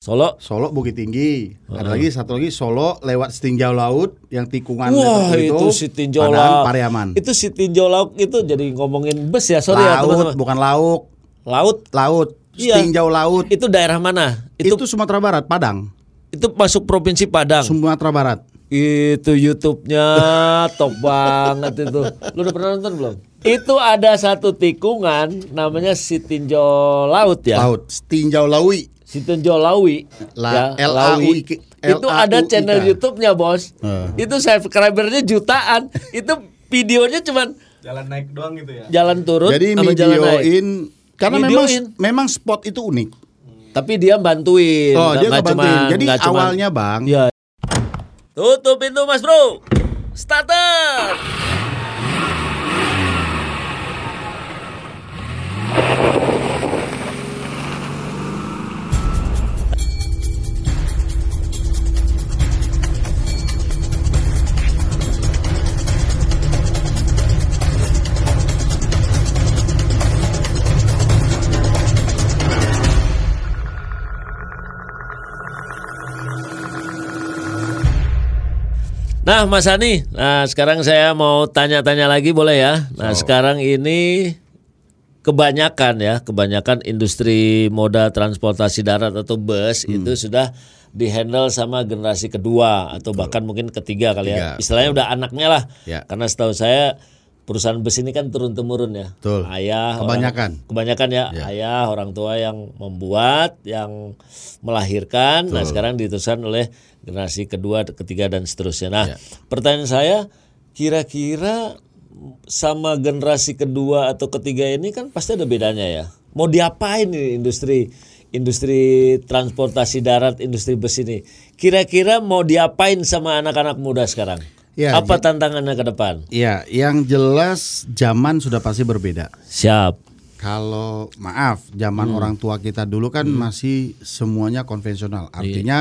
Solo. Solo Bukit Tinggi. Ada lagi satu lagi Solo lewat setinjau laut yang tikungan Wah itu, itu si tinjau Padahal laut. Pariaman. Itu si tinjau laut itu jadi ngomongin bus ya sorry ya laut teman-teman. bukan lauk, Laut laut. Iya. Setinjau laut. itu daerah mana? Itu, Itu Sumatera Barat, Padang. itu masuk provinsi Padang. Sumatera Barat. Itu YouTube-nya top banget itu. Lu udah pernah nonton belum? Itu ada satu tikungan namanya si tinjau laut ya. Laut. Setinjau laui. Si tinjau lawi. La- ya, L-A-U-I- Lawi. Itu ada channel YouTube-nya, Bos. Eh. Itu subscribernya jutaan. itu videonya cuman jalan naik doang gitu ya jalan turun Jadi sama jalan naik. videoin karena memang Videoin. memang spot itu unik. Tapi dia bantuin. Oh, dia nggak ngebantuin. cuman- Jadi cuman- awalnya, Bang, Ya. Tutup pintu Mas Bro. Starter. Nah, Mas Ani, nah sekarang saya mau tanya-tanya lagi boleh ya? Nah, sekarang ini kebanyakan ya, kebanyakan industri moda transportasi darat atau bus Hmm. itu sudah dihandle sama generasi kedua atau bahkan mungkin ketiga kali ya. Tiga. Istilahnya udah anaknya lah. Ya. Karena setahu saya perusahaan bus ini kan turun temurun ya. Betul. Ayah Kebanyakan. orang- kebanyakan ya, Ya. ayah orang tua yang membuat, yang melahirkan. Nah, sekarang diteruskan oleh generasi kedua, ketiga dan seterusnya. Nah, Ya. pertanyaan saya kira-kira sama generasi kedua atau ketiga ini kan pasti ada bedanya ya. Mau diapain nih industri industri transportasi darat, industri bus ini? Kira-kira mau diapain sama anak-anak muda sekarang? Ya, Apa tantangannya ke depan? ya yang jelas zaman sudah pasti berbeda. Siap. Kalau maaf, zaman Hmm. orang tua kita dulu kan masih semuanya konvensional. Iya. Artinya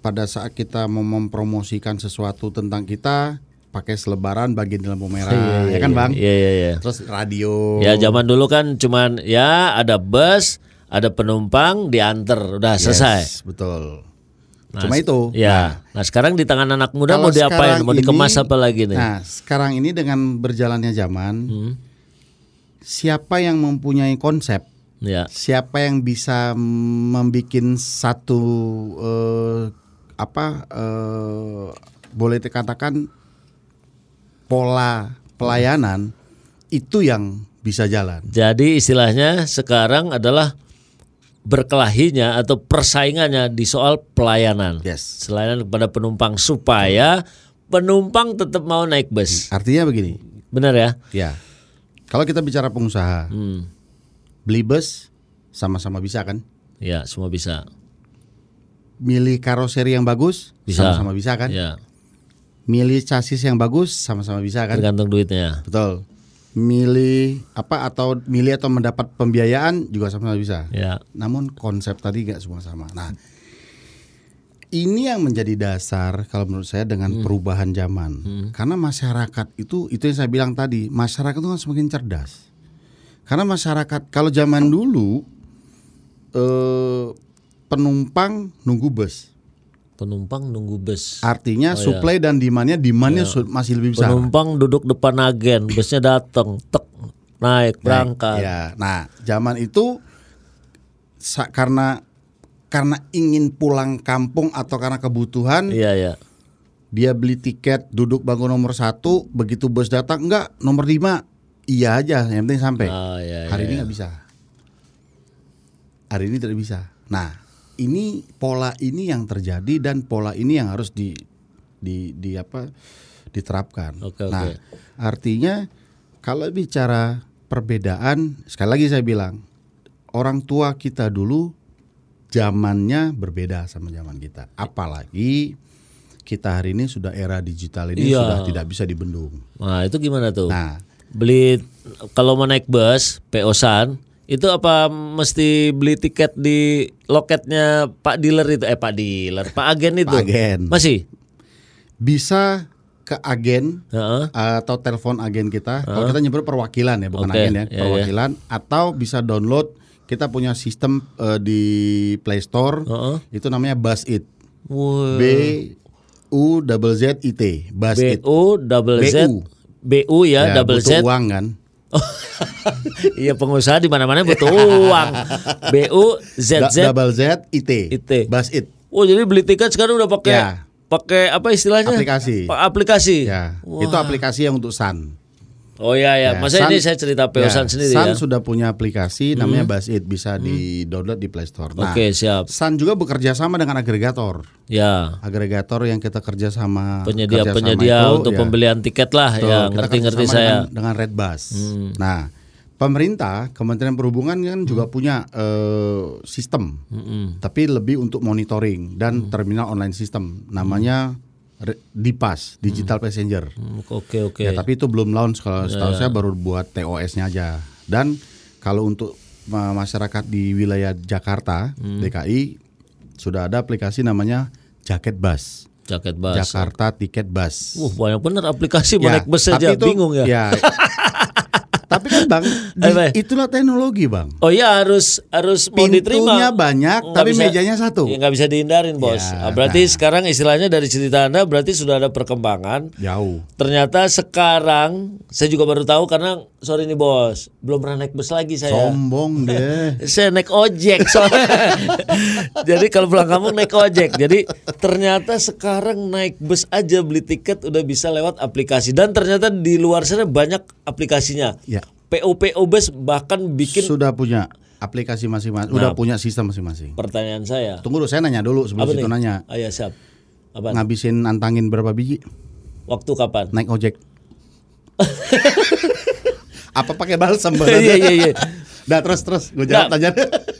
pada saat kita mau mempromosikan sesuatu tentang kita pakai selebaran bagian di lampu merah, ya kan bang? Iya, iya, iya. Terus radio. Ya zaman dulu kan cuman ya ada bus, ada penumpang diantar, udah Yes, selesai. Betul. Nah, Cuma itu. Ya. Nah, sekarang di tangan anak muda mau diapain? Mau dikemas ini- apa lagi nih? Nah, sekarang ini dengan berjalannya zaman, Hmm, siapa yang mempunyai konsep, ya. siapa yang bisa membuat satu eh, apa eh, boleh dikatakan pola pelayanan itu yang bisa jalan. Jadi istilahnya sekarang adalah berkelahinya atau persaingannya di soal pelayanan. Yes. Selain kepada penumpang supaya penumpang tetap mau naik bus. Artinya begini, Benar ya? ya. Kalau kita bicara pengusaha, Hmm. beli bus sama-sama bisa kan? Ya, semua bisa. Milih karoseri yang bagus Bisa. sama-sama bisa kan? Ya, Milih chassis yang bagus sama-sama bisa kan? tergantung duitnya. Betul. Milih apa atau milih atau mendapat pembiayaan juga sama-sama bisa. Ya. Namun konsep tadi nggak semua sama. Nah, ini yang menjadi dasar kalau menurut saya dengan Hmm. perubahan zaman. Karena masyarakat itu itu yang saya bilang tadi, masyarakat itu kan semakin cerdas. Karena masyarakat kalau zaman dulu eh, penumpang nunggu bus. Penumpang nunggu bus. Artinya Oh, iya. supply dan demandnya demandnya su- masih lebih besar. Penumpang duduk depan agen, busnya datang, tek naik berangkat. Ya, nah zaman itu karena karena ingin pulang kampung atau karena kebutuhan Iya, iya. dia beli tiket duduk bangku nomor satu begitu bus datang enggak nomor lima iya aja yang penting sampai Oh, iya, hari iya, ini iya. nggak bisa hari ini tidak bisa nah ini pola ini yang terjadi dan pola ini yang harus di di, di apa diterapkan Oke, nah oke. artinya kalau bicara perbedaan sekali lagi saya bilang orang tua kita dulu zamannya berbeda sama zaman kita apalagi kita hari ini sudah era digital ini Iya. sudah tidak bisa dibendung Nah, itu gimana tuh? nah Beli kalau mau naik bus, PO-san, itu apa mesti beli tiket di loketnya Pak dealer itu? Eh, Pak dealer, Pak agen itu. Pak agen. Masih? bisa ke agen Heeh. atau telepon agen kita. Kalau kita nyebut perwakilan ya, bukan Oke, agen ya, iya, perwakilan atau bisa download kita punya sistem eh, di Play Store Heeh. itu namanya Buzz It. B U double Z I T. Buzz B It. U double Z. B U ya, Ya, double butuh Z. uang kan. iya pengusaha di mana-mana butuh uang. B U Z Z. double Z I T. IT. Buzz It. Oh jadi beli tiket sekarang udah pakai Ya. pakai apa istilahnya? Aplikasi. Pa- Aplikasi. Ya, Wah. itu aplikasi yang untuk Sun. Oh ya ya. Ya, Masa Sun- ini saya cerita PO ya, Sun sendiri Sun ya. Hmm. sudah punya aplikasi namanya Buzz It bisa di-download di Play Store. Nah, Oke siap. Sun juga bekerja sama dengan agregator. Ya. Agregator yang kita kerja sama Penyedia kerja sama penyedia itu, untuk ya. pembelian tiket lah Betul, ya ngerti-ngerti saya. Hmm. dengan, dengan Redbus. Nah, pemerintah Kementerian Perhubungan kan juga punya eh, sistem, Hmm. tapi lebih untuk monitoring dan terminal online system, namanya Dipas Digital Passenger. Hmm, Oke oke. Ya, tapi itu belum launch kalau Ya, setahu saya baru buat TOS-nya aja. Dan kalau untuk ma- masyarakat di wilayah Jakarta, Hmm. DKI sudah ada aplikasi namanya Jaket Bus. Jaket bus. Jakarta Tiket Bus. Wah banyak bener aplikasi Ya, naik bus tapi aja itu- bingung ya. kan Bang, di- itulah teknologi Bang. Oh iya harus harus mau diterima. Pintunya banyak, Nggak tapi bisa- mejanya satu. Ya nggak bisa dihindarin bos. Ya, Ah, berarti sekarang istilahnya dari cerita anda berarti sudah ada perkembangan. Jauh. Ternyata sekarang saya juga baru tahu karena sorry nih bos belum pernah naik bus lagi saya. Sombong deh. Saya naik ojek soalnya. Jadi kalau pulang kampung naik ojek. Jadi ternyata sekarang naik bus aja beli tiket udah bisa lewat aplikasi dan ternyata di luar sana banyak aplikasinya. Ya. PO PO bus bahkan bikin Sudah punya aplikasi masing-masing, Nah. udah punya sistem masing-masing. pertanyaan saya. Tunggu dulu, saya nanya dulu sebelum Apa nih? nanya. Ah, ya siap. Apa? Ngabisin antangin berapa biji? Waktu kapan? Naik ojek. Apa pakai balsam? Iya iya iya. Dah terus terus, gue jawab Nggak, aja.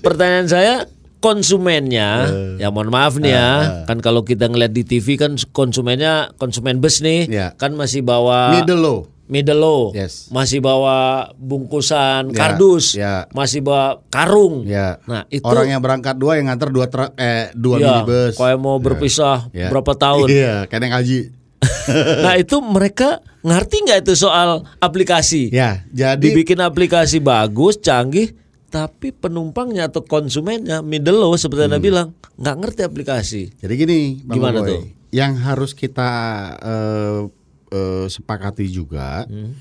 Pertanyaan saya konsumennya ya mohon maaf nih ya kan kalau kita ngeliat di TV kan konsumennya konsumen bus nih Ya. kan masih bawa Middle low. Middle low Yes. masih bawa bungkusan Ya, kardus ya. masih bawa karung Ya. nah itu Orang yang berangkat dua yang nganter dua truk eh dua ya, minibus. mau berpisah Ya. berapa tahun Iya, kayak yang haji. nah itu mereka ngerti nggak itu soal aplikasi Ya, jadi dibikin aplikasi bagus canggih tapi penumpangnya atau konsumennya middle low seperti anda bilang nggak ngerti aplikasi jadi gini, Bang Gimana Boy. tuh? Yang harus kita eh, eh, sepakati juga Hmm.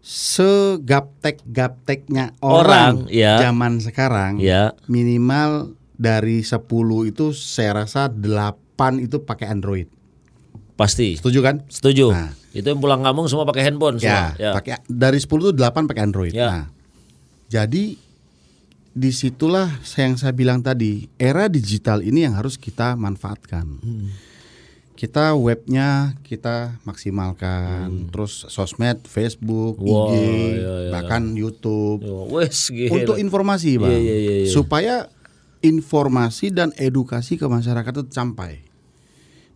segaptek-gapteknya Orang, orang, ya. zaman sekarang ya minimal dari 10 itu saya rasa 8 itu pakai Android. pasti Setuju kan? setuju Nah. itu yang pulang kampung semua pakai handphone Ya, semua ya pakai dari 10 itu 8 pakai Android. Ya. Nah, jadi di situlah yang saya bilang tadi, era digital ini yang harus kita manfaatkan. Hmm. Kita webnya kita maksimalkan, terus sosmed, Facebook, Hmm. Wah, IG, iya, iya. bahkan YouTube Yo, wes untuk informasi, bang, Iya, iya, iya, iya. supaya informasi dan edukasi ke masyarakat itu sampai.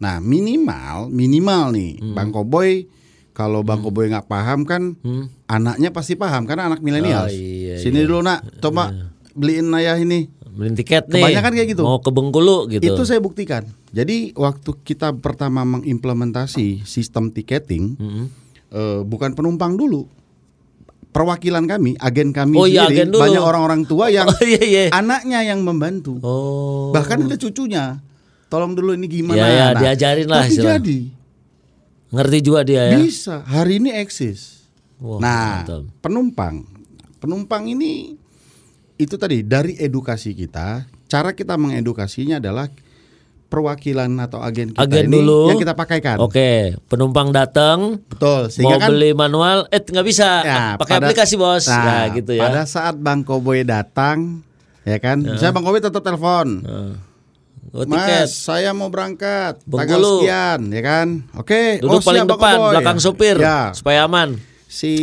Nah minimal, minimal nih, Hmm. bang Koboy, kalau bang Koboy nggak paham kan, anaknya pasti paham karena anak milenial. Oh, iya, Sini dulu nak, coba beliin ayah ini. Beliin tiket nih Kebanyakan kayak gitu. mau ke Bengkulu gitu Itu saya buktikan. Jadi waktu kita pertama mengimplementasi sistem tiketing, Mm-mm. eh, bukan penumpang dulu. Perwakilan kami, agen kami Oh, iya, sendiri, agen dulu. banyak orang-orang tua yang oh iya iya anaknya yang membantu. oh Bahkan ada cucunya. Tolong dulu ini gimana. Ya, ya, diajarin lah Tapi istilah. jadi ngerti juga dia ya bisa. Hari ini eksis. Wah, nah, mantap. penumpang, penumpang ini itu tadi dari edukasi kita. Cara kita mengedukasinya adalah perwakilan atau agen kita Agen ini dulu. yang kita pakaikan. oke penumpang datang Betul. mau Sehingga kan beli manual eh nggak bisa ya, pakai pada- aplikasi bos Nah, nah gitu ya Pada saat Bang Koboy datang, ya kan, saya Bang Koboy tetap telepon. oh, tiket Mas, saya mau berangkat Bengkulu. tanggal sekian, ya kan? Oke, duduk oh, paling siap, depan Koboy. belakang sopir Ya, supaya aman si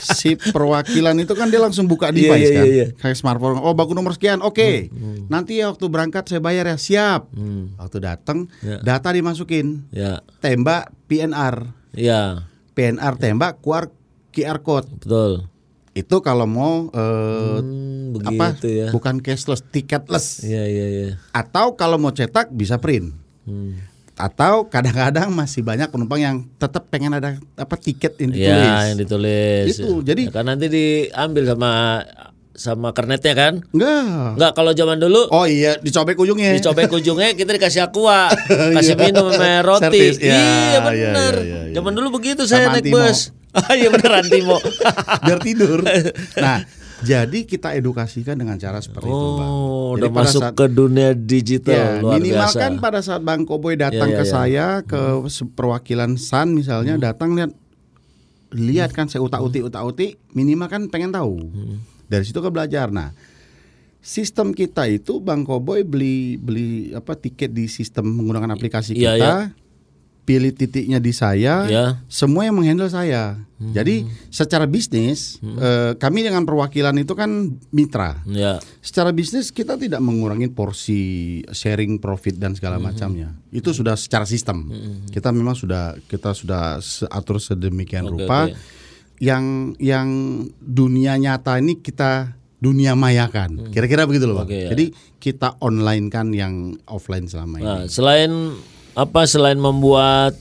si perwakilan itu kan dia langsung buka Iya, device iya, kan, iya, iya. kayak smartphone. Oh, baku nomor sekian, oke. Nanti ya waktu berangkat saya bayar ya, siap. Hmm, Waktu datang, Ya. data dimasukin, ya tembak PNR, ya PNR tembak, keluar QR code. betul Itu kalau mau eh, Hmm, apa? ya Bukan cashless, ticketless. iya iya iya Atau kalau mau cetak bisa print. Hmm. Atau kadang-kadang masih banyak penumpang yang tetap pengen ada apa tiket yang ditulis. Ya, yang ditulis. Itu, jadi- Ya, kan nanti diambil sama sama kernetnya kan? Enggak. Enggak kalau zaman dulu Oh iya, dicobek ujungnya. dicobek ujungnya kita dikasih aqua, kasih minum sama roti. Servis. Ya, iya ya, benar. ya, ya, ya. Zaman dulu begitu saya Sama naik Antimo. bus. Ah iya bener Antimo. biar tidur. Nah, jadi kita edukasikan dengan cara seperti itu, Bang. Oh, udah pada masuk saat- ke dunia digital Ya, luar minimal biasa. kan pada saat Bang Koboy datang Ya, ya, ke ya. saya ke se- perwakilan San misalnya Hmm. datang lihat lihat kan saya utak-utik utak-utik minimal kan pengen tahu. Hmm. Dari situ ke belajar. Nah, sistem kita itu Bang Koboy beli beli apa tiket di sistem menggunakan aplikasi Iya, kita. iya. Pilih titiknya di saya, Ya. semua yang menghandle saya. Hmm. Jadi secara bisnis eh, kami dengan perwakilan itu kan mitra Ya. secara bisnis kita tidak mengurangi porsi sharing profit dan segala Hmm. macamnya. Itu sudah secara sistem. Kita memang sudah kita sudah atur sedemikian Oke, rupa oke. yang yang dunia nyata ini kita dunia mayakan. Kira-kira begitu loh, Bang. Hmm. Oke, ya. Jadi kita online kan yang offline selama ini. Nah, selain apa selain membuat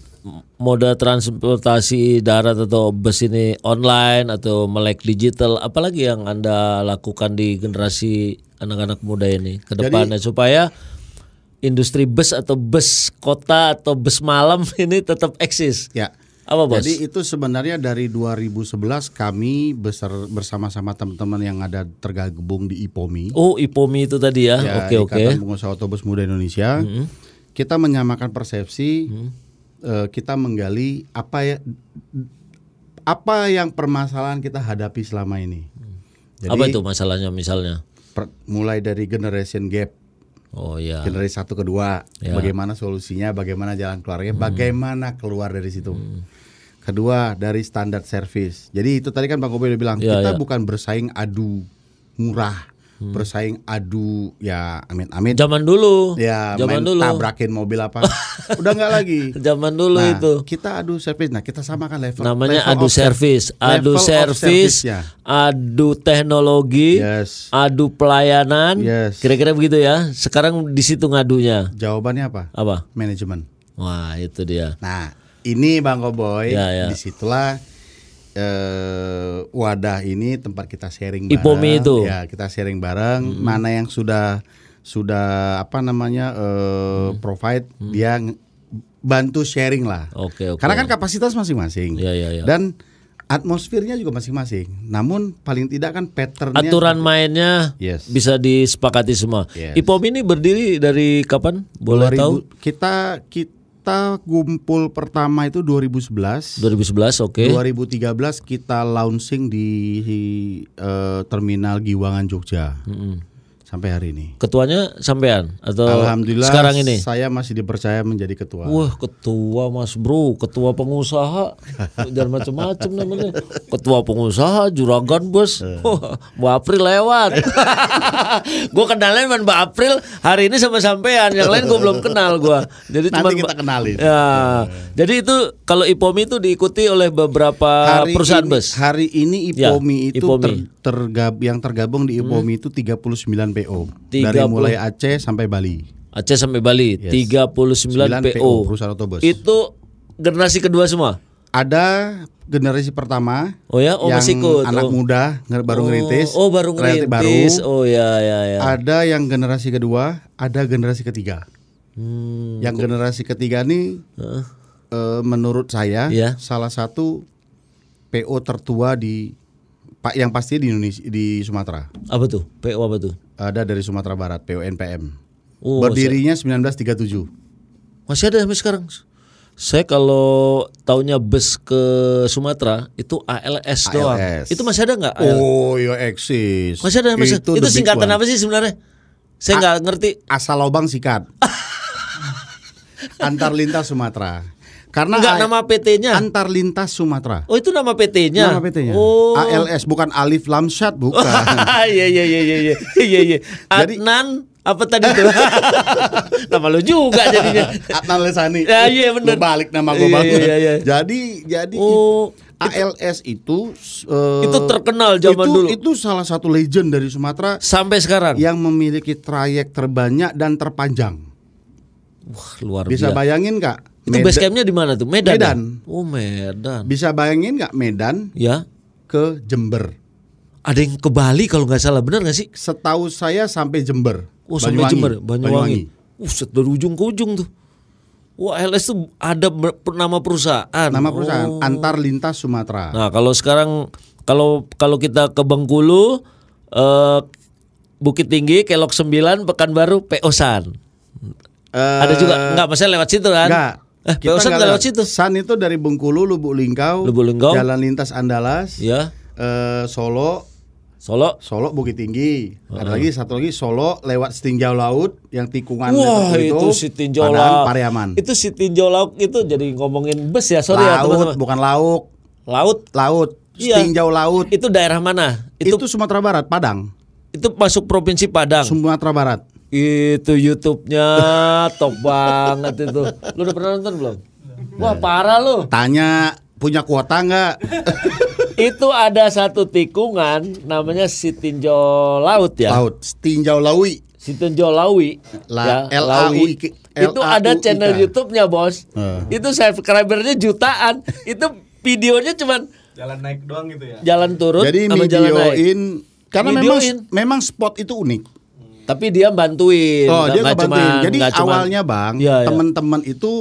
moda transportasi darat atau bus ini online atau melek digital, apalagi yang Anda lakukan di generasi anak-anak muda ini ke depannya supaya industri bus atau bus kota atau bus malam ini tetap eksis. Ya. Apa, Bos? Jadi itu sebenarnya dari 2011 kami besar bersama-sama teman-teman yang ada tergabung di IPOMI. Oh, IPOMI itu tadi ya. ya, Oke, oke. Mm-hmm. Ikatan Pengusaha Otobus Muda Indonesia. Kita menyamakan persepsi, eh, kita menggali apa ya apa yang permasalahan kita hadapi selama ini. Jadi Apa itu masalahnya misalnya? per- mulai dari generation gap, Oh ya. generasi satu kedua, Ya. bagaimana solusinya, bagaimana jalan keluarnya, Hmm. bagaimana keluar dari situ. Kedua dari standar service. Jadi itu tadi kan Bang Kobe udah bilang Ya, kita ya. bukan bersaing adu murah, Hmm. bersaing adu ya amit-amit Zaman dulu. Ya, zaman main dulu. tabrakin mobil apa? Udah nggak lagi. Zaman dulu Nah, itu. kita adu service. Nah, kita samakan level. Namanya level adu of ser- service, adu service-nya. adu teknologi, Yes. adu pelayanan. Yes. Kira-kira begitu ya. Sekarang di situ ngadunya. Jawabannya apa? Apa? Manajemen. Wah, itu dia. Nah, ini Bang Koboy, Ya, ya. di situlah eh, wadah ini tempat kita sharing bareng. IPOMI itu. Ya, kita sharing bareng. Mana yang sudah sudah apa namanya eh, provide, dia ng- bantu sharing lah. Oke, oke. Karena kan kapasitas masing-masing. Ya, ya, ya. Dan atmosfernya juga masing-masing. Namun paling tidak kan patternnya Aturan mainnya Yes. bisa disepakati semua. Yes. IPOM ini berdiri dari kapan? Boleh 2000 tahu? Kita kita kumpul pertama itu 2011. 2011, oke. 2013 kita launching di eh, terminal Giwangan Jogja. Sampai hari ini. Ketuanya sampean atau Alhamdulillah sekarang ini? saya masih dipercaya menjadi ketua. Wah ketua mas bro, ketua pengusaha, jangan macam-macam namanya. Ketua pengusaha, juragan bos, Eh. Wah, Mbak April lewat. gue kenalnya cuma Mbak April hari ini sama sampean, yang lain gue belum kenal gue. Jadi cuman kita kenalin. Ya, jadi itu kalau IPOMI itu diikuti oleh beberapa perusahaan ini, bus. Hari ini Ya, IPOMI itu IPOMI. ter- tergab yang tergabung di IPOMI itu 39 PO. 30. Dari mulai Aceh sampai Bali. Aceh sampai Bali, 39 9 PO. perusahaan otobus. Itu generasi kedua semua. Ada generasi pertama Oh ya, oh yang masih ikut. anak oh. muda baru ngerintis. Oh, baru ngerintis. baru. Oh ya ya ya. Ada yang generasi kedua, ada generasi ketiga. Hmm, Yang generasi ketiga nih Heeh. eh, menurut saya Iya. salah satu PO tertua di Pak yang pasti di Indonesia di Sumatera. apa tuh? PO apa tuh? Ada dari Sumatera Barat, PO NPM. Oh, Berdirinya 1937. Masih ada sampai sekarang. Saya kalau taunya bus ke Sumatera itu ALS, doang. ALS. Itu masih ada nggak? Oh, yo eksis. Masih ada masih. Itu, big singkatan one. apa sih sebenarnya? Saya nggak ngerti. Asal lobang sikat. Antar lintas Sumatera. Karena Enggak A- nama PT-nya. Antar lintas Sumatera. Oh itu nama PT-nya. Nama PT-nya. Oh. ALS bukan Alif Lam Syad bukan. Iya iya iya iya iya iya iya. Jadi- Adnan apa tadi tuh? nama lu juga jadinya. Adnan Lesani. Ya, iya, bener. Lu balik nama gue Iya, bang. iya, iya. Jadi jadi Oh. ALS itu eh, Itu terkenal zaman itu, dulu. Itu salah satu legend dari Sumatera Sampai sekarang. yang memiliki trayek terbanyak dan terpanjang. Wah, luar Bisa biasa. bayangin nggak? Itu base campnya di mana tuh? Medan. Medan. ya? Oh, Medan. Bisa bayangin nggak Medan Ya. ke Jember? ada yang ke Bali kalau nggak salah, benar nggak sih? Setahu saya sampai Jember. Oh sampai Banyuwangi. Jember, Banyuwangi. Uset dari ujung ke ujung tuh. Wah LS tuh ada nama perusahaan. Nama perusahaan Oh. Antar Lintas Sumatera. Nah kalau sekarang kalau kalau kita ke Bengkulu, eh, Bukit Tinggi, Kelok 9, Pekanbaru, Peosan. Eh, ada juga nggak masalah lewat situ kan? Enggak. Eh, Kita Peosan nggak lewat situ. San itu dari Bengkulu, Lubuk Linggau, Lubuk Linggau. Jalan Lintas Andalas, Ya, eh, Solo, Solo. Solo Bukit Tinggi. Ada lagi satu lagi Solo lewat Setinjau Laut yang tikungan Wah itu, itu si tinjau Padang, lauk. Pariaman. Itu si tinjau lauk itu jadi ngomongin bus ya sorry ya laut teman-teman. bukan lauk, Laut laut. Iya. Setinjau Laut. itu daerah mana? Itu, Itu Sumatera Barat, Padang. itu masuk provinsi Padang. Sumatera Barat. Itu YouTube-nya top banget itu. Lu udah pernah nonton belum? Wah parah lu. Tanya punya kuota nggak? itu ada satu tikungan namanya si tinjau laut ya. Laut. Setinjau Lawi. Si tinjau lawi. La- ya, L-A-U-I- Lawi. Itu ada channel YouTube-nya bos. Eh. Itu subscribernya jutaan. itu videonya cuman Jalan naik doang gitu ya. jalan turun Jadi sama jalan naik. videoin karena memang Videoin. memang spot itu unik. Tapi dia bantuin. Oh, nggak- dia nggak ngebantuin. cuman- Jadi nggak cuman- awalnya Bang, Iya, iya. teman-teman itu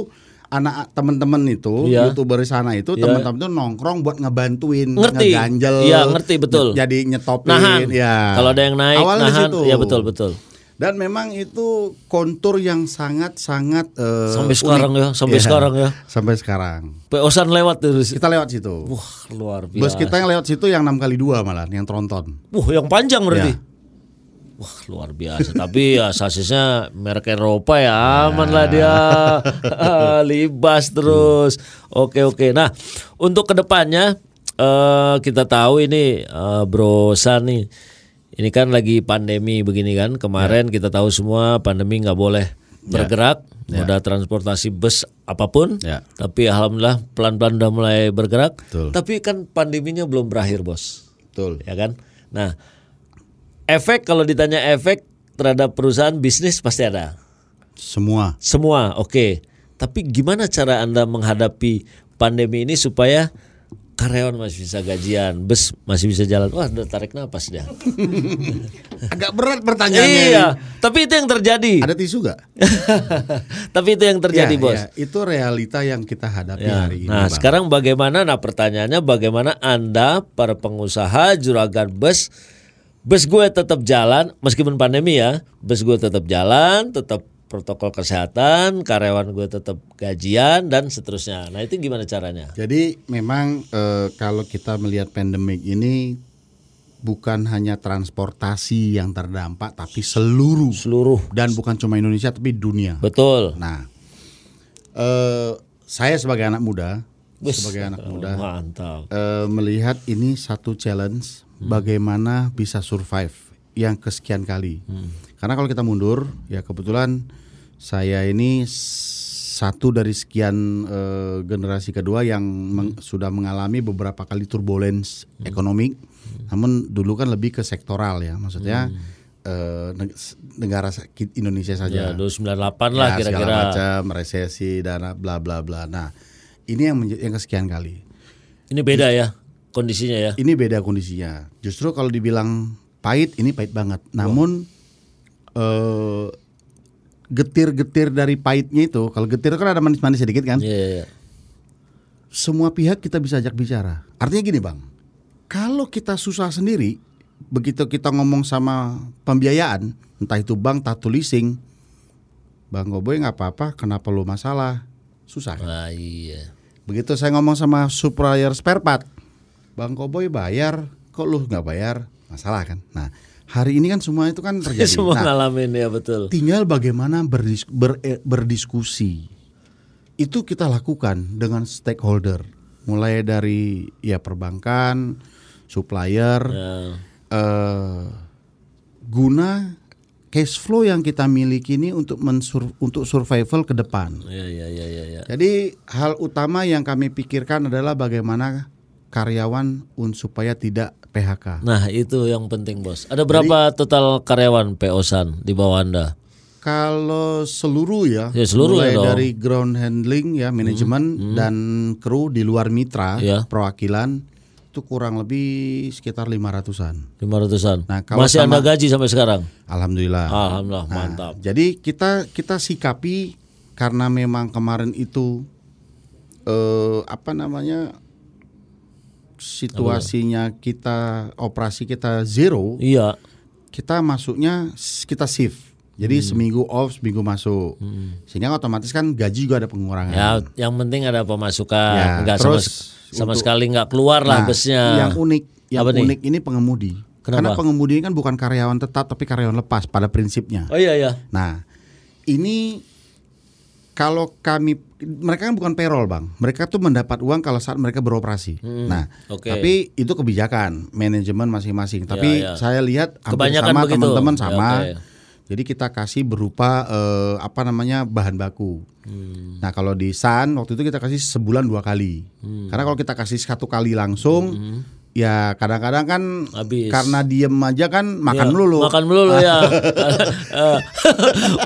anak teman-teman itu Iya. youtuber sana itu Iya. teman-teman itu nongkrong buat ngebantuin Ngerti. ngeganjel Iya, ngerti, betul. jadi nyetopin nahan. ya Kalau ada yang naik awalnya nahan. situ. Ya betul betul. dan memang itu kontur yang sangat sangat eh, Sampai unik. sekarang ya, sampai Iya, sekarang ya. sampai sekarang Peosan lewat terus. kita lewat situ Wah, luar biasa. bus kita yang lewat situ yang enam kali dua malah yang tronton Wah, yang panjang berarti. Ya. Wah, luar biasa. Tapi ya sasisnya merek Eropa ya aman lah dia. Libas terus. Oke, oke. Nah, untuk ke depannya eh kita tahu ini eh, Bro San nih. Ini kan lagi pandemi begini kan. Kemarin kita tahu semua pandemi nggak boleh bergerak, moda transportasi bus apa pun. Ya. Tapi alhamdulillah pelan-pelan udah mulai bergerak. Betul. Tapi kan pandeminya belum berakhir, Bos betul ya kan? Nah, efek kalau ditanya efek terhadap perusahaan bisnis pasti ada. semua Semua oke. Tapi gimana cara Anda menghadapi pandemi ini supaya karyawan masih bisa gajian, bus masih bisa jalan. Wah, udah tarik napas dia. agak berat pertanyaannya iya, ini. tapi itu yang terjadi. ada tisu gak? tapi itu yang terjadi, Ya, Bos. ya, itu realita yang kita hadapi Ya. hari ini Nah, Bang. sekarang bagaimana? Nah, pertanyaannya bagaimana Anda para pengusaha juragan bus bus gue tetap jalan meskipun pandemi ya. Bus gue tetap jalan, tetap protokol kesehatan, karyawan gue tetap gajian dan seterusnya. Nah, itu gimana caranya? Jadi memang eh, kalau kita melihat pandemik ini bukan hanya transportasi yang terdampak tapi seluruh Seluruh. dan bukan cuma Indonesia tapi dunia. Betul. Nah, eh, saya sebagai anak muda, Bus. sebagai anak muda Mantap. eh, melihat ini satu challenge bagaimana bisa survive yang kesekian kali. Karena kalau kita mundur, ya kebetulan saya ini satu dari sekian eh, generasi kedua yang meng- sudah mengalami beberapa kali turbulence ekonomi. Namun dulu kan lebih ke sektoral ya, maksudnya eh, neg- negara Indonesia Ya, saja. 298 lah Ya, kira-kira. macam resesi dan bla bla bla. Nah, ini yang yang kesekian kali. Ini beda ya kondisinya ya. Ini beda kondisinya. Justru kalau dibilang pahit, ini pahit banget. Namun eh, getir-getir dari pahitnya itu, kalau getir kan ada manis-manis sedikit kan. Iya, iya, iya. Semua pihak kita bisa ajak bicara. Artinya gini bang, kalau kita susah sendiri, begitu kita ngomong sama pembiayaan, entah itu bank, itu leasing, bang Goboy nggak apa-apa, kenapa lu masalah? Susah. Ah, iya. Begitu saya ngomong sama supplier spare part, Bang Koboy bayar, kok lu nggak bayar? Masalah kan. Nah, hari ini kan semua itu kan terjadi. Semua Nah, ngalamin ya betul. tinggal bagaimana berdis- ber- eh, berdiskusi. Itu kita lakukan dengan stakeholder, mulai dari ya perbankan, supplier, Ya. eh, guna cash flow yang kita miliki ini untuk mensur- untuk survival ke depan. Iya, iya, iya, iya, iya. Jadi hal utama yang kami pikirkan adalah bagaimana karyawan un supaya tidak PHK. Nah itu yang penting bos. Ada berapa total karyawan PO-san di bawah anda? Kalau seluruh ya, Ya, seluruh mulai ya dong. dari ground handling ya manajemen dan kru di luar mitra Ya. perwakilan itu kurang lebih sekitar 500-an. 500-an. Nah, kalau Masih sama- Anda gaji sampai sekarang? Alhamdulillah. Alhamdulillah, Nah, mantap. Jadi kita kita sikapi karena memang kemarin itu eh apa namanya situasinya kita operasi kita zero, Iya. kita masuknya kita shift. Jadi Hmm. seminggu off, seminggu masuk. Sehingga otomatis kan gaji juga ada pengurangan. Ya, yang penting ada pemasukan. Ya, Enggak sama, terus sama untuk- sekali nggak keluar lah Nah, busnya. Yang unik, yang Apa nih? unik ini pengemudi. Kenapa? Karena pengemudi ini kan bukan karyawan tetap tapi karyawan lepas pada prinsipnya. Oh iya iya. Nah, ini kalau kami mereka kan bukan payroll, Bang. Mereka tuh mendapat uang kalau saat mereka beroperasi. nah, Hmm, oke. tapi itu kebijakan manajemen masing-masing. Tapi ya. saya lihat hampir Kebanyakan sama teman-teman Ya, sama. oke. Jadi kita kasih berupa eh, apa namanya bahan baku. Hmm. Nah kalau di Sun waktu itu kita kasih sebulan dua kali. Hmm. Karena kalau kita kasih satu kali langsung, ya kadang-kadang kan Habis. karena diem aja kan makan Ya, melulu. Makan melulu ya. Eh,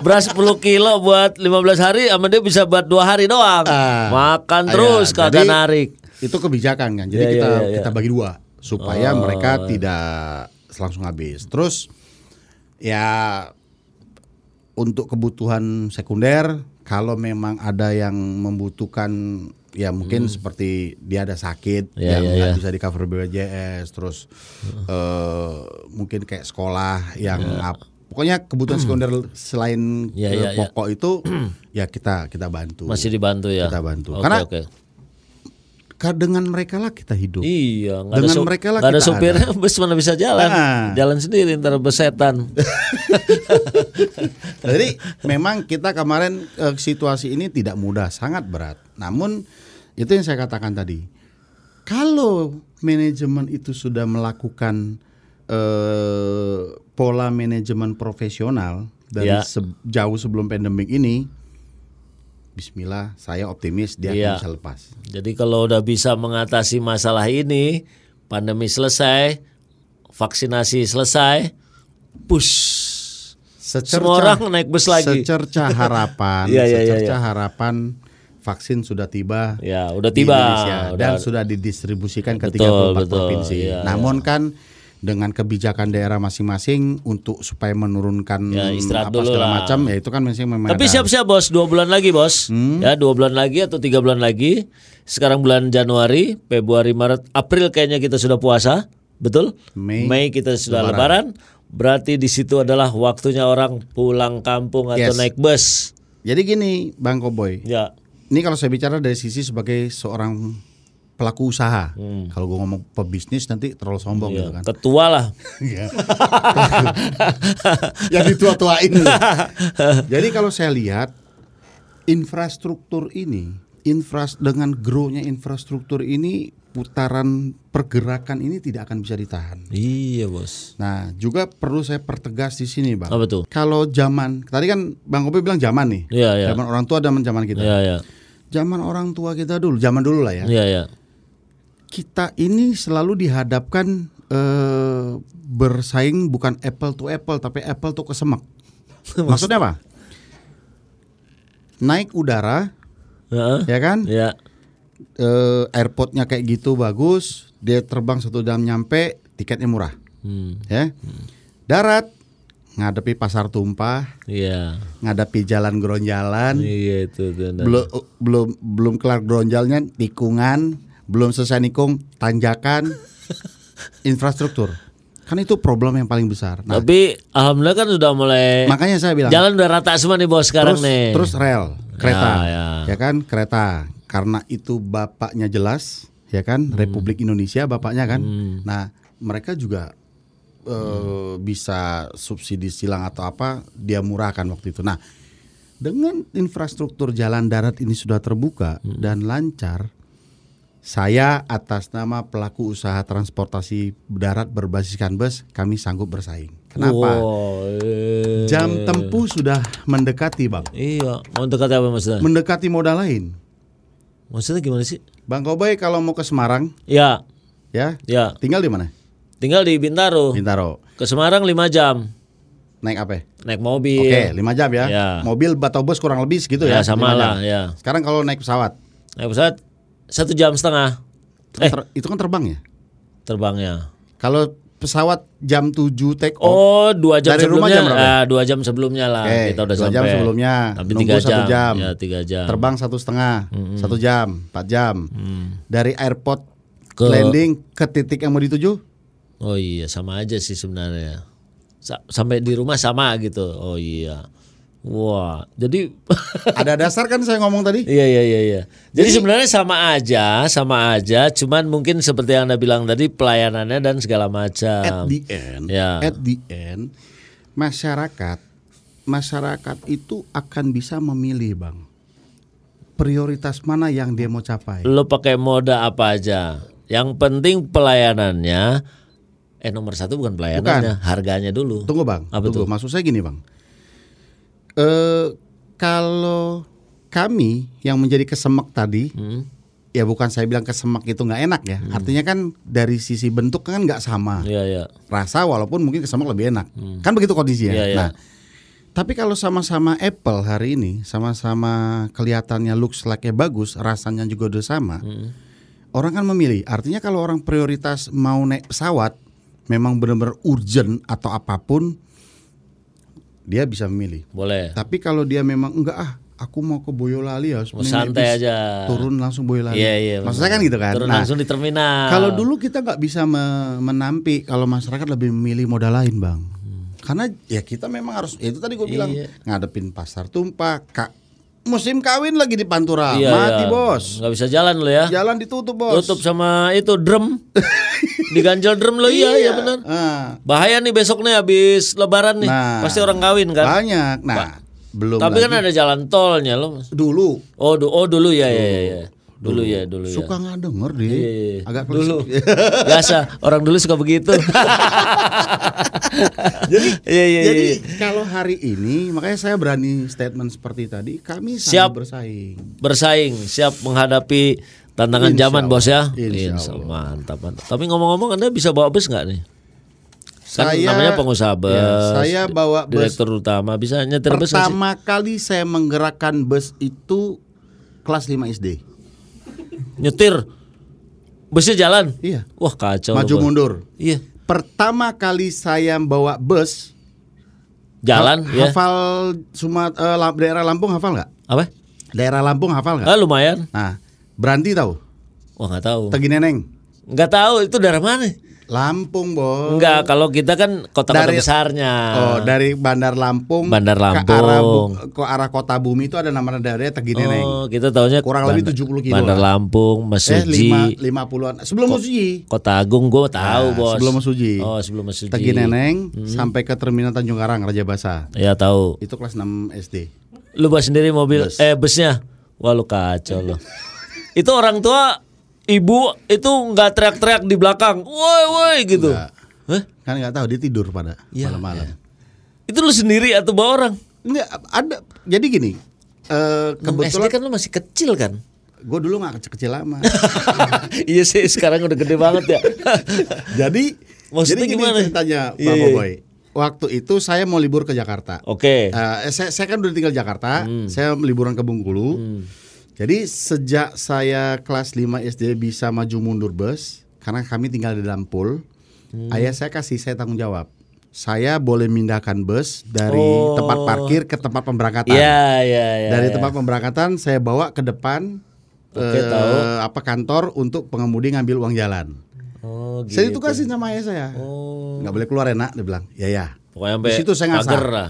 Beras 10 kilo buat 15 hari sama dia bisa buat dua hari doang. Ah. Makan Ah, terus ya, kagak narik. Itu kebijakan kan. Jadi Iya, kita iya, iya, iya. kita bagi dua supaya Oh. mereka tidak langsung habis. Terus ya untuk kebutuhan sekunder kalau memang ada yang membutuhkan ya mungkin seperti dia ada sakit Hmm. Iya, yang iya, nggak iya. bisa di cover BPJS terus eh, mungkin kayak sekolah yang ap- pokoknya kebutuhan sekunder selain Iya, eh, iya, iya. pokok itu ya kita kita bantu. Masih dibantu ya. Kita bantu. Oke, Karena. Ka- dengan mereka lah kita hidup. Iya, ada, Dengan mereka lah ada supirnya, bus mana bisa jalan, Ah. jalan sendiri ntar besetan. Jadi memang kita kemarin eh, situasi ini tidak mudah, sangat berat. Namun itu yang saya katakan tadi. Kalau manajemen itu sudah melakukan eh, pola manajemen profesional dari Ya. se- jauh sebelum pandemik ini, Bismillah, saya optimis dia Iya. akan bisa lepas. Jadi kalau udah bisa mengatasi masalah ini, pandemi selesai, vaksinasi selesai, push. Semua orang naik bus lagi. Secerca harapan, Iya, iya, iya, secerca iya. harapan vaksin sudah tiba Ya, udah di tiba. Indonesia Udah- dan sudah didistribusikan ke Betul, 34 betul. provinsi. Iya, Namun kan dengan kebijakan daerah masing-masing untuk supaya menurunkan Ya, istirahat apa dulu segala lah. macam ya itu kan masing memang Tapi siap-siap bos, dua bulan lagi bos, Hmm. ya dua bulan lagi atau tiga bulan lagi. Sekarang bulan Januari, Februari, Maret, April kayaknya kita sudah puasa, betul? Mei, kita sudah lebaran. Berarti di situ adalah waktunya orang pulang kampung atau Yes. naik bus. Jadi gini Bang Koboy, Ya, ini kalau saya bicara dari sisi sebagai seorang pelaku usaha. Kalau gue ngomong pebisnis nanti terlalu sombong Hmm. ya. gitu kan. ketua lah. Iya. yang ditua-tuain. Jadi kalau saya lihat infrastruktur ini, infras dengan grow-nya infrastruktur ini putaran pergerakan ini tidak akan bisa ditahan. Iya bos. Nah, juga perlu saya pertegas di sini, Bang. Apa tuh? Kalau zaman tadi kan Bang Kopi bilang zaman nih. Iya ya. Zaman orang tua dan zaman kita. Iya ya. Zaman orang tua kita dulu, zaman dulu lah ya. Iya ya. Kita ini selalu dihadapkan eh, bersaing bukan apple to apple tapi apple to kesemek. Maksudnya apa? Naik udara, Heeh. ya kan? Ya. Eh, airportnya kayak gitu bagus, dia terbang satu jam nyampe, tiketnya murah, Hmm. ya. Darat, ngadepi pasar tumpah, Iya. ngadepi jalan geronjalan, Iya itu tuh. belum belum belum kelar geronjalnya tikungan, belum selesai nikung tanjakan, infrastruktur. Kan itu problem yang paling besar. Nah, Tapi alhamdulillah kan sudah mulai makanya saya bilang jalan udah rata semua nih bos sekarang terus, nih. terus rel, kereta, Ya, ya, kan, kereta. Karena itu bapaknya jelas, ya kan, Hmm. Republik Indonesia bapaknya kan. Nah, mereka juga eh, bisa subsidi silang atau apa, dia murahkan waktu itu. Nah, dengan infrastruktur jalan darat ini sudah terbuka Hmm. dan lancar, saya atas nama pelaku usaha transportasi darat berbasiskan bus, kami sanggup bersaing. Kenapa? Wow, eh. Jam tempuh sudah mendekati, Bang. Iya, mau dekat apa maksudnya? Mendekati modal lain. Maksudnya gimana sih? Bang Koboy kalau mau ke Semarang, Ya, ya, ya. tinggal di mana? Tinggal di Bintaro. Bintaro. Ke Semarang 5 jam. Naik apa? Naik mobil. Oke, 5 jam ya. Ya. Mobil atau bus kurang lebih segitu Ya, ya. sama 5 jam. lah, ya. Sekarang kalau naik pesawat, Naik pesawat satu jam setengah. itu kan, Eh. ter- itu kan terbang ya? terbangnya. Kalau pesawat jam 7 take off, Oh, dua jam Dari rumah sebelumnya. jam berapa? Ah, dua jam sebelumnya lah Oke, kita udah dua sampai. jam sebelumnya, Tapi nunggu tiga satu jam. jam. Ya, tiga jam. terbang satu setengah, satu jam, empat jam. Dari airport. Ke- landing ke titik yang mau dituju, Oh iya, sama aja sih sebenarnya. Sa- sampai di rumah sama gitu. Oh iya. Wah, jadi ada dasar kan saya ngomong tadi? Iya iya iya iya. Jadi, sebenarnya sama aja, sama aja, cuman mungkin seperti yang Anda bilang tadi pelayanannya dan segala macam. At the end, Ya. at the end, masyarakat, masyarakat itu akan bisa memilih bang, prioritas mana yang dia mau capai. Lo pakai moda apa aja. Yang penting pelayanannya eh nomor satu bukan pelayanannya, harganya dulu. Tunggu bang, Apa tunggu. Maksud saya gini bang, eh kalau kami yang menjadi kesemek tadi, Hmm. ya bukan saya bilang kesemek itu nggak enak ya. Artinya kan dari sisi bentuk kan nggak sama. Iya iya. Rasa walaupun mungkin kesemek lebih enak. Kan begitu kondisinya. Iya, iya. Nah, tapi kalau sama-sama Apple hari ini, sama-sama kelihatannya looks like bagus, rasanya juga udah sama. Hmm. Orang kan memilih. Artinya kalau orang prioritas mau naik pesawat, memang benar-benar urgent atau apa pun, dia bisa memilih. Boleh. Tapi kalau dia memang enggak ah, aku mau ke Boyolali ya, Mau santai aja. turun langsung Boyolali. Iya iya. Maksudnya kan gitu kan. Turun Nah, langsung di terminal. kalau dulu kita nggak bisa me- menampi kalau masyarakat lebih memilih modal lain bang. Karena ya kita memang harus ya itu tadi gue bilang Iya. ngadepin pasar tumpah, kak musim kawin lagi di Pantura, Iya, mati iya. bos, Nggak bisa jalan lo ya. jalan ditutup bos. Tutup sama itu drum. Diganjel drum lo iya iya benar. Ah, Bahaya nih besok nih habis lebaran nih. Nah. Pasti orang kawin kan. banyak. Nah belum Tapi lagi kan ada jalan tolnya lo. dulu Oh, du- oh dulu ya ya ya. ya. Dulu ya, dulu ya. suka nggak denger deh, Iya, iya, iya. agak dulu. Biasa, orang dulu suka begitu. jadi Iya iya jadi iya. kalau hari ini makanya saya berani statement seperti tadi kami Siap. bersaing. Bersaing, siap menghadapi tantangan Insya zaman bos ya. Insya Insya Allah. Mantap, mantap. Tapi ngomong-ngomong Anda bisa bawa bus nggak nih? Kan Saya- namanya pengusaha bus. ya, saya bawa bus. direktur utama bisa nyetir bus? Pertama kali saya menggerakkan bus itu kelas 5 SD. Nyetir. Busnya jalan. Iya. Wah, kacau. Maju mundur. Iya. Pertama kali saya bawa bus Jalan ha- ya. hafal Sumat La- daerah Lampung hafal nggak? Apa? Daerah Lampung hafal nggak? Ah, lumayan. Nah, Beranti tahu? Wah, nggak tahu. Tegi Neneng. Nggak tahu itu daerah mana? Lampung, Bos. Enggak, kalau kita kan kota-kota Dari- besarnya. Oh, dari Bandar Lampung Bandar ke arah, Lampung. ke arah Kota Bumi itu ada nama daerahnya Tegi Neneng. Oh, kita tahunya Kurang lebih 70 kilo Bandar lah. Lampung, eh, Mesuji, lima puluhan. Sebelum Mesuji. Kota Agung gue tahu, Nah, Bos. Sebelum Mesuji. Oh, sebelum Mesuji. Tegi Neneng Hmm. sampai ke Terminal Tanjung Karang Raja Basa. Ya tahu. Itu kelas 6 SD. Lu bawa sendiri mobil Bus. eh busnya. Wah, lu kacau lu. itu orang tua ibu itu nggak teriak-teriak di belakang. Woi, woi gitu. Enggak. Hah? Kan nggak tahu dia tidur pada Iya, malam-malam. Itu lu sendiri atau bawa orang? Enggak, ada. Jadi gini, eh Kebetulan kebetulan kan lu masih kecil kan? gue dulu nggak kecil-kecil lama. iya sih, sekarang udah gede banget ya. jadi Maksudnya jadi gini gimana? ceritanya Iya, Pak iya. Boy. Waktu itu saya mau libur ke Jakarta. Oke. Eh, saya, saya kan udah tinggal Jakarta, Hmm. saya liburan ke Bengkulu. Jadi sejak saya kelas 5 SD bisa maju mundur bus, karena kami tinggal di dalam pool, Hmm. ayah saya kasih saya tanggung jawab. Saya boleh mindahkan bus dari Oh. tempat parkir ke tempat pemberangkatan. Iya, iya, iya. dari iya. tempat pemberangkatan saya bawa ke depan Oke, eh, tahu. apa kantor untuk pengemudi ngambil uang jalan. Oh, gitu. Saya itu kasih sama ayah saya. Oh. Nggak boleh keluar enak, dia bilang. Ya ya. Pokoknya Di situ saya ngasah. pagar lah.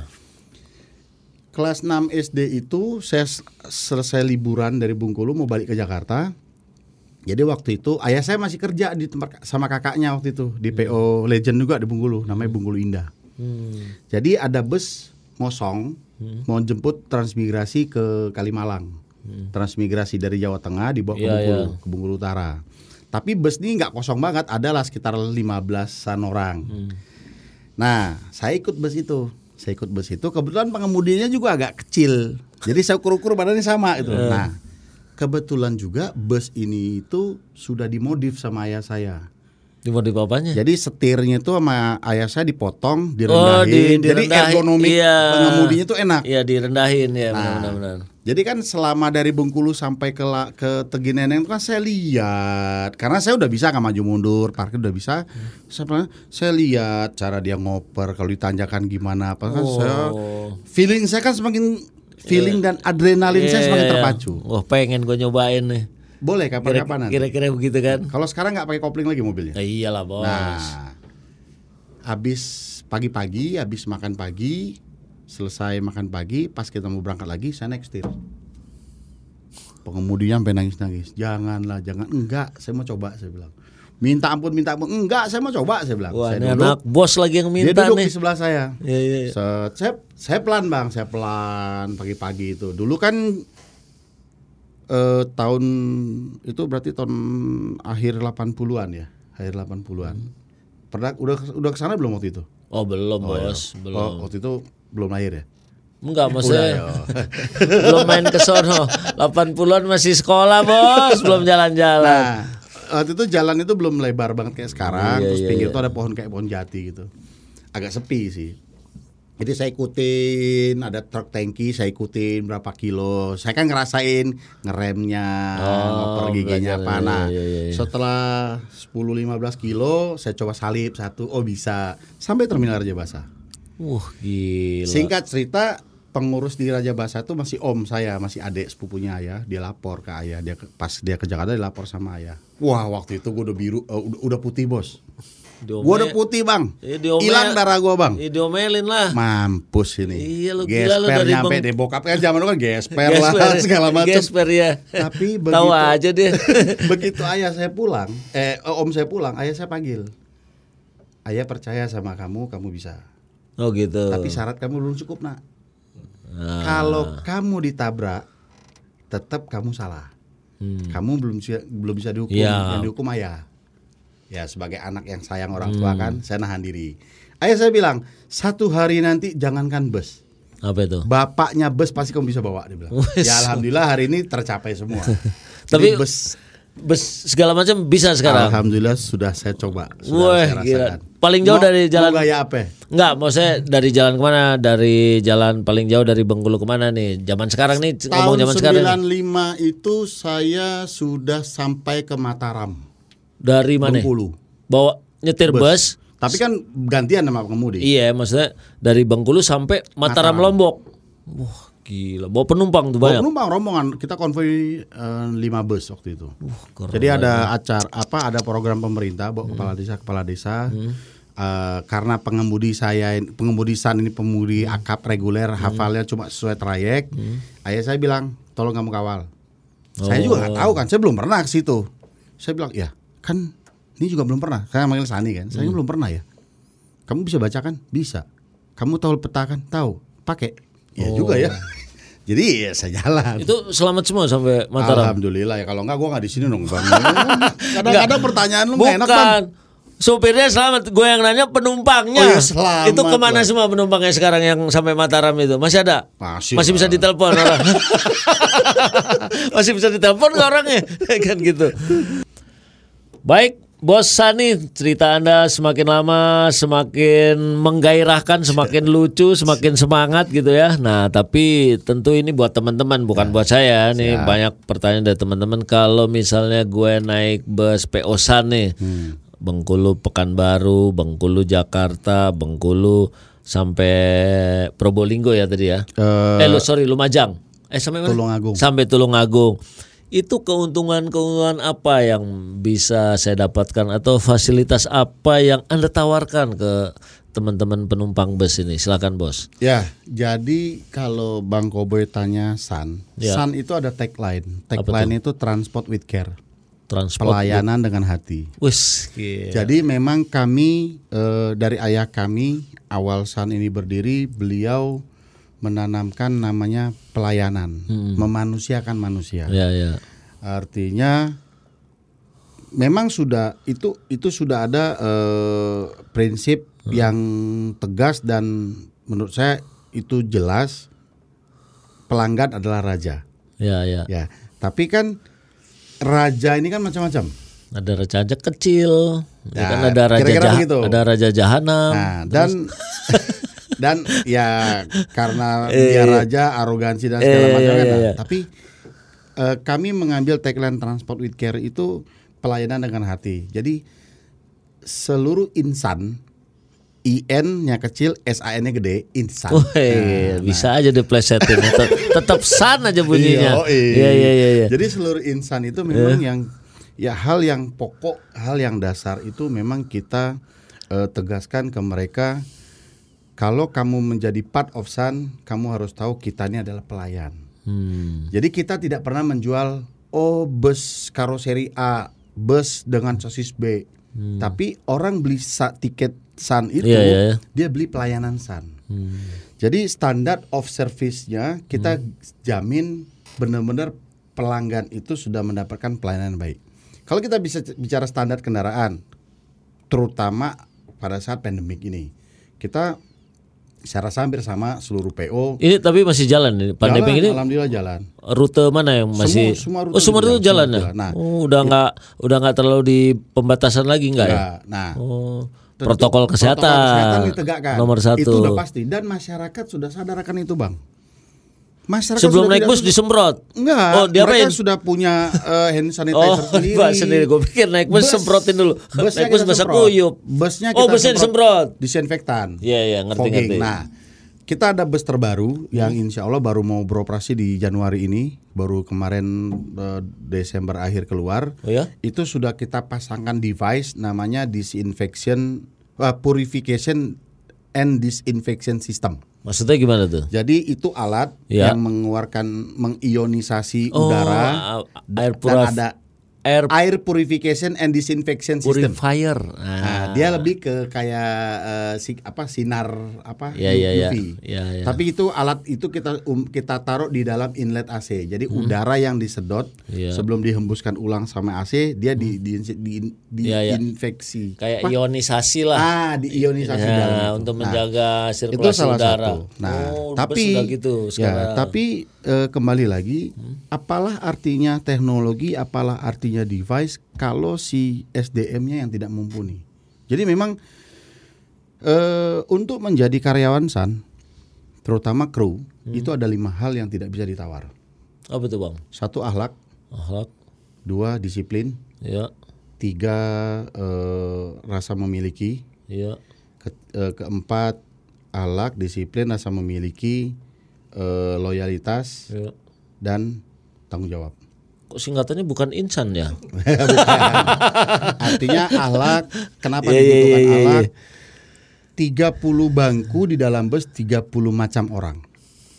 Kelas 6 SD itu saya selesai liburan dari Bengkulu mau balik ke Jakarta. Jadi waktu itu ayah saya masih kerja di tempat sama kakaknya waktu itu di PO Legend juga di Bengkulu, namanya Bengkulu Indah. Hmm. Jadi ada bus ngosong mau jemput transmigrasi ke Kalimalang. Transmigrasi dari Jawa Tengah dibawa ke Iya, Bengkulu, iya. ke Bengkulu Utara. Tapi bus ini nggak kosong banget, adalah sekitar 15-an orang. Nah, saya ikut bus itu. Saya ikut bus itu. Kebetulan pengemudinya juga agak kecil. Jadi saya ukur-ukur badannya sama itu. Nah, kebetulan juga bus ini itu sudah dimodif sama ayah saya. Dimodif apanya? Jadi setirnya itu sama ayah saya dipotong, Oh, direndahin. di, Jadi direndahin. ergonomi Iya. pengemudinya tuh enak. Iya, direndahin ya, Nah. benar-benar. Jadi kan selama dari Bengkulu sampai ke ke Tegineneng itu kan saya lihat karena saya udah bisa kan maju mundur, parkir udah bisa. Saya, pernah- saya lihat cara dia ngoper kalau ditanjakan gimana apa kan saya Oh. feeling saya kan semakin feeling dan adrenalin saya semakin Iya. terpacu. Wah, pengen gue nyobain nih. Boleh Kira- kapan-kapan nanti. Kira-kira begitu kan? Kalau sekarang nggak pakai kopling lagi mobilnya. Ya iyalah, Bos. Nah, habis pagi-pagi, habis makan pagi, selesai makan pagi, pas kita mau berangkat lagi, saya naik setir. Pengemudinya sampai nangis-nangis. Janganlah, jangan. Enggak, saya mau coba, saya bilang. Minta ampun, minta ampun. Enggak, saya mau coba, saya bilang. Wah, saya ini duduk, anak bos lagi yang dia minta duduk nih. di sebelah saya. Iya, iya, iya. Set, saya, saya pelan bang, saya pelan pagi-pagi itu. Dulu kan eh, tahun itu berarti tahun akhir 80-an ya, akhir 80-an. Pernah udah udah ke sana belum waktu itu? Oh, belum, Bos. Belum. Oh, waktu itu belum lahir ya? Enggak, maksudnya ya. belum main ke sono. 80-an masih sekolah, Bos. Belum jalan-jalan. Nah, waktu itu jalan itu belum lebar banget kayak sekarang. Iya, terus iya, pinggir iya. itu ada pohon kayak pohon jati gitu. Agak sepi sih. Jadi saya ikutin, ada truk tangki, saya ikutin berapa kilo. Saya kan ngerasain ngeremnya, Oh, ngoper giginya apa. Nah, iya, iya, iya. setelah 10-15 kilo, saya coba salip satu, oh bisa. Sampai terminal Raja Basa. Wah, gila. Singkat cerita, pengurus di Raja Basa itu masih om saya, masih adik sepupunya ayah. Dia lapor ke ayah. Dia ke- pas dia ke Jakarta dia lapor sama ayah. Wah waktu itu gue udah biru, udah, udah putih bos. Diome- Gue udah putih bang. Diome- Hilang darah gue bang. Ya, diomelin lah. Mampus ini. Iya, lu gila lu gesper dari nyampe deh bokap kan zaman dulu kan gesper, lah Gesper, segala macam. Gesper ya. Tapi tahu begitu- aja dia. Begitu ayah saya pulang, eh om saya pulang, ayah saya panggil. Ayah percaya sama kamu, kamu bisa. oh gitu. Tapi syarat kamu belum cukup nak. Ah. Kalau kamu ditabrak, tetap kamu salah. Hmm. Kamu belum belum bisa dihukum. Iya. Yang dihukum ayah. Ya sebagai anak yang sayang orang tua kan, saya nahan diri. Ayah saya bilang satu hari nanti jangankan bus, Apa itu? bapaknya bus pasti kamu bisa bawa. Dia bilang. Ya alhamdulillah hari ini tercapai semua. Tapi- Jadi bus, Bus segala macam bisa sekarang. alhamdulillah sudah saya coba. Sudah Wah, saya gila. Paling jauh dari jalan- gaya apa? Enggak, mau saya dari jalan ke mana? Dari jalan paling jauh dari Bengkulu ke mana nih? Zaman sekarang nih ngomong Tahun zaman sekarang. nih. 95 itu saya sudah sampai ke Mataram, Dari mana? Bengkulu. Bawa nyetir bus. Tapi kan gantian sama pengemudi. Iya, maksudnya dari Bengkulu sampai Mataram, Mataram. Lombok. Wah, gila. Bawa penumpang tuh Bawa banyak. penumpang rombongan kita konvoi eh, lima bus waktu itu. keren. Jadi ada acara apa ada program pemerintah bawa kepala desa kepala desa. Eh, karena pengemudi saya pengemudi san ini pengemudi akap reguler hafalnya cuma sesuai trayek. Ayah saya bilang tolong kamu kawal. Saya juga nggak tahu kan, saya belum pernah ke situ. Saya bilang ya kan ini juga belum pernah. Saya manggil Sani kan, saya belum pernah ya. Kamu bisa bacakan? Bisa. Kamu tahu peta kan? Tahu. Pakai. Ya juga ya. Jadi ya saya jalan. Itu selamat semua sampai Mataram. Alhamdulillah ya kalau enggak gua enggak di sini dong Bang. Kadang-kadang pertanyaan lu nggak Bukan. enak Bang. Sopirnya selamat, gue yang nanya penumpangnya. Oh, iya, selamat itu ke mana lah. semua penumpangnya sekarang yang sampai Mataram itu? Masih ada? Masih Masih bisa ditelepon orang. Masih bisa ditelepon nggak orangnya? kan gitu. Baik, Bos Sani, cerita Anda semakin lama semakin menggairahkan, semakin lucu, semakin semangat gitu ya. Nah, tapi tentu ini buat teman-teman bukan buat saya. Nih banyak pertanyaan dari teman-teman kalau misalnya gue naik bus PO San nih. Bengkulu Pekanbaru, Bengkulu Jakarta, Bengkulu sampai Probolinggo ya tadi ya. Eh, Eh, lu sorry Lumajang. Eh sampai mana? Tulungagung. Sampai Tulungagung. Itu keuntungan-keuntungan apa yang bisa saya dapatkan atau fasilitas apa yang Anda tawarkan ke teman-teman penumpang bus ini? Silakan, Bos. Ya, jadi kalau Bang Koboy tanya San, Ya. San itu ada tagline. Tagline itu transport with care, Transport. pelayanan dengan hati. Wis, gila. Jadi memang kami eh, dari ayah kami awal San ini berdiri, beliau menanamkan namanya pelayanan, memanusiakan manusia. Ya, ya. Artinya memang sudah itu itu sudah ada eh, prinsip yang tegas dan menurut saya itu jelas pelanggan adalah raja. Ya, ya. Ya, tapi kan raja ini kan macam-macam. Ada raja kecil, Ya, Ya, kan ada raja kira-kira Jah- begitu. ada raja jahanam. Nah, dan dan ya karena Eh, dia raja arogansi dan segala Eh, macam iya, kan. iya, Nah, iya. Tapi eh, kami mengambil tagline transport with care itu pelayanan dengan hati. Jadi seluruh insan IN-nya kecil, SAN-nya gede, insan. Wah, bisa aja diplesetin. Tetap, tetap san aja bunyinya. Nah, Iya, Iya, iya, iya. iya. Jadi seluruh insan itu memang yang ya hal yang pokok, hal yang dasar itu memang kita eh, tegaskan ke mereka kalau kamu menjadi part of Sun, kamu harus tahu kita ini adalah pelayan. Hmm. Jadi kita tidak pernah menjual oh bus karoseri A, bus dengan sosis B. Tapi orang beli sa- tiket Sun itu Hmm. Iya, iya, dia beli pelayanan Sun. Hmm. Jadi standar of service-nya kita jamin benar-benar pelanggan itu sudah mendapatkan pelayanan baik. Kalau kita bisa bicara standar kendaraan, terutama pada saat pandemik ini, kita saya rasa hampir sama seluruh PO. Ini tapi masih jalan ini. Pandemi Jalan, ini alhamdulillah jalan. rute mana yang masih semua rute Oh, semua rute jalan semua ya. jalan. Nah, oh, udah nggak udah nggak terlalu di pembatasan lagi enggak ya? Ya, nah, Oh, protokol kesehatan, protokol kesehatan ditegakkan. nomor satu. Itu udah pasti dan masyarakat sudah sadar akan itu, Bang. Masyarakat Sebelum naik bus disemprot. Enggak, Oh, diapain? mereka sudah punya eh, hand sanitizer Oh, sendiri. Pak sendiri. Gue pikir naik bus, semprotin dulu. Busnya naik bus semprot. kuyup. Busnya oh, kita busnya disemprot. Disinfektan. Iya, iya, ngerti fogging. ngerti. Nah, kita ada bus terbaru yang insya Allah baru mau beroperasi di Januari ini, baru kemarin eh, Desember akhir keluar. Oh ya? Itu sudah kita pasangkan device namanya disinfection, eh, purification and disinfection system. Maksudnya gimana tuh? Jadi itu alat Ya. yang mengeluarkan mengionisasi Oh, udara air dan ada Air air purification and disinfection system. purifier. Nah, Ah. dia lebih ke kayak eh, si, apa sinar apa Iya, iya, iya. UV. Iya, iya. Tapi itu alat itu kita um, kita taruh di dalam inlet AC. Jadi udara yang disedot Iya. sebelum dihembuskan ulang sama AC dia di di, di, di- Iya, iya. diinfeksi. kayak Apa? ionisasi lah. Ah, diionisasi Ya, dalam itu. untuk Nah, menjaga itu sirkulasi salah udara. satu. Nah, oh, tapi gitu sekarang. ya, tapi eh, kembali lagi, apalah artinya teknologi, apalah artinya device kalau si SDM-nya yang tidak mumpuni. Jadi memang eh, untuk menjadi karyawan San, terutama kru, itu ada lima hal yang tidak bisa ditawar. apa tuh bang? Satu akhlak, Akhlak, dua disiplin, ya, tiga eh, rasa memiliki, ya. Ke- eh, keempat alak disiplin rasa memiliki loyalitas ya. dan tanggung jawab Kok singkatannya bukan insan ya? artinya alak. Kenapa Iya, iya, dibutuhkan iya, iya, alak? 30 bangku di dalam bus 30 macam orang.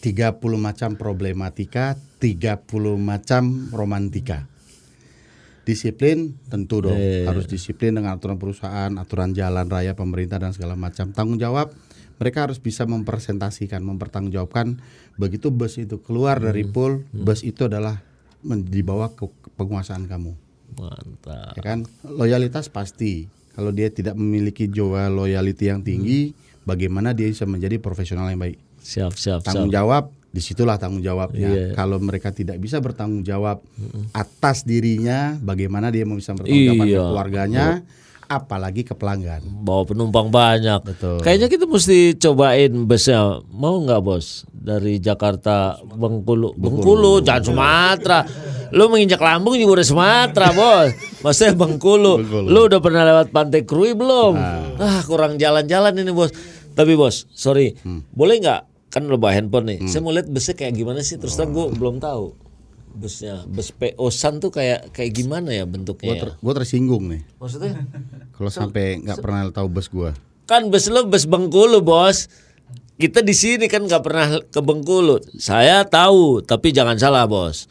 30 macam problematika 30 macam romantika. Disiplin tentu dong. Iya, harus disiplin dengan aturan perusahaan aturan jalan raya pemerintah dan segala macam. Tanggung jawab mereka harus bisa mempresentasikan mempertanggungjawabkan begitu bus itu keluar dari Hmm. pool bus itu adalah men- di bawah ke penguasaan kamu. Mantap. ya kan? Loyalitas pasti. Kalau dia tidak memiliki jiwa loyalty yang tinggi bagaimana dia bisa menjadi profesional yang baik? Siap, siap, tanggung siap. jawab di situlah tanggung jawabnya Iya. kalau mereka tidak bisa bertanggung jawab atas dirinya bagaimana dia mau bisa bertanggung jawab Iya. ke keluarganya apalagi ke pelanggan Bawa penumpang banyak. Betul. Kayaknya kita mesti cobain busnya. Mau nggak bos? Dari Jakarta Bengkulu. Bengkulu, jangan Sumatera. Lu menginjak lambung juga udah Sumatera bos. Maksudnya Bengkulu. Bengkulu. Lu udah pernah lewat Pantai Krui belum? Ah kurang jalan-jalan ini bos. Tapi bos, sorry, Hmm. boleh nggak? Kan lu bawa handphone nih. Saya mau lihat busnya kayak gimana sih. Terus terang gue belum tahu busnya. Bus PO San tuh kayak kayak gimana ya bentuknya? gue ya? tersinggung nih Maksudnya? kalau sampai nggak pernah tahu bus gue Kan bus lu bus Bengkulu, Bos. Kita di sini kan nggak pernah ke Bengkulu. Saya tahu, tapi jangan salah, Bos.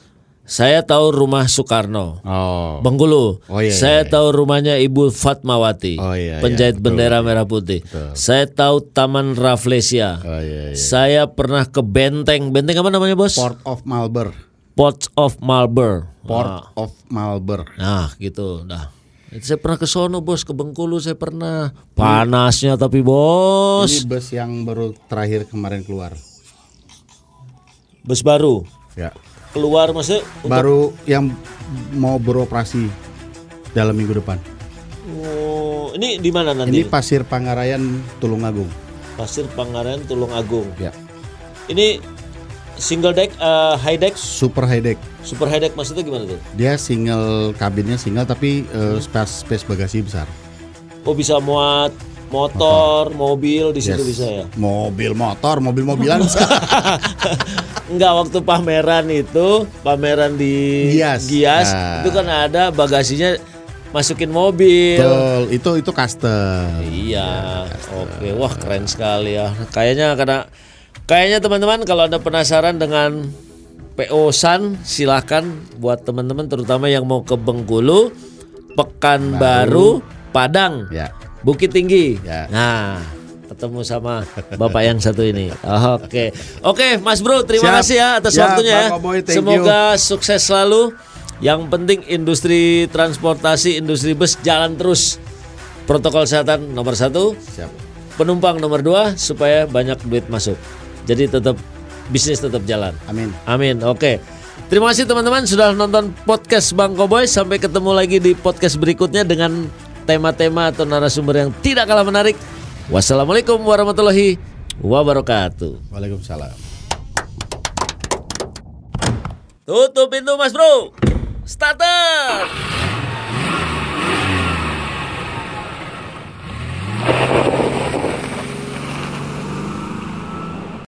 Saya tahu rumah Soekarno. oh Bengkulu. Oh, iya, Saya iya, iya. tahu rumahnya Ibu Fatmawati. Oh, iya, iya, penjahit betul, bendera iya. merah putih. Saya tahu Taman Rafflesia. oh iya, iya. Saya pernah ke Benteng. Benteng apa namanya, Bos? Port of Malbor Port of Marlborough. Port Ah. of Malbor Nah gitu dah. Itu saya pernah ke sono bos ke Bengkulu saya pernah panasnya tapi bos ini bus yang baru terakhir kemarin keluar bus baru ya keluar maksudnya baru yang mau beroperasi dalam minggu depan. oh ini di mana nanti? Ini Pasir Pangarayan Tulungagung. Pasir Pangaran Tulung Agung. Ya. Ini single deck, eh, high deck, Super high deck. super high deck maksudnya gimana tuh? Dia single kabinnya single tapi eh, space space bagasi besar. Oh bisa muat motor, mobil di situ Yes. bisa ya? Mobil motor, mobil-mobilan. Enggak waktu pameran itu, pameran di Gias. Gias, Nah. itu kan ada bagasinya masukin mobil. Betul, itu itu custom. Iya, oke, wah keren sekali ya. Kayaknya karena kayaknya teman-teman kalau anda penasaran dengan PO San, silahkan buat teman-teman terutama yang mau ke Bengkulu, Pekanbaru, Padang, Ya. Bukit Tinggi. Ya. Nah, ketemu sama bapak yang satu ini. Oke, oke, Mas Bro, terima Siap. kasih ya atas Siap, waktunya ya. Thank Semoga sukses selalu. Yang penting industri transportasi, industri bus jalan terus. Protokol kesehatan nomor satu, Siap. penumpang nomor dua supaya banyak duit masuk. Jadi tetap bisnis tetap jalan. Amin. Amin. Oke. Terima kasih teman-teman sudah nonton podcast Bang Koboy. Sampai ketemu lagi di podcast berikutnya dengan tema-tema atau narasumber yang tidak kalah menarik. Wassalamualaikum warahmatullahi wabarakatuh. Waalaikumsalam. Tutup pintu Mas Bro. Starter.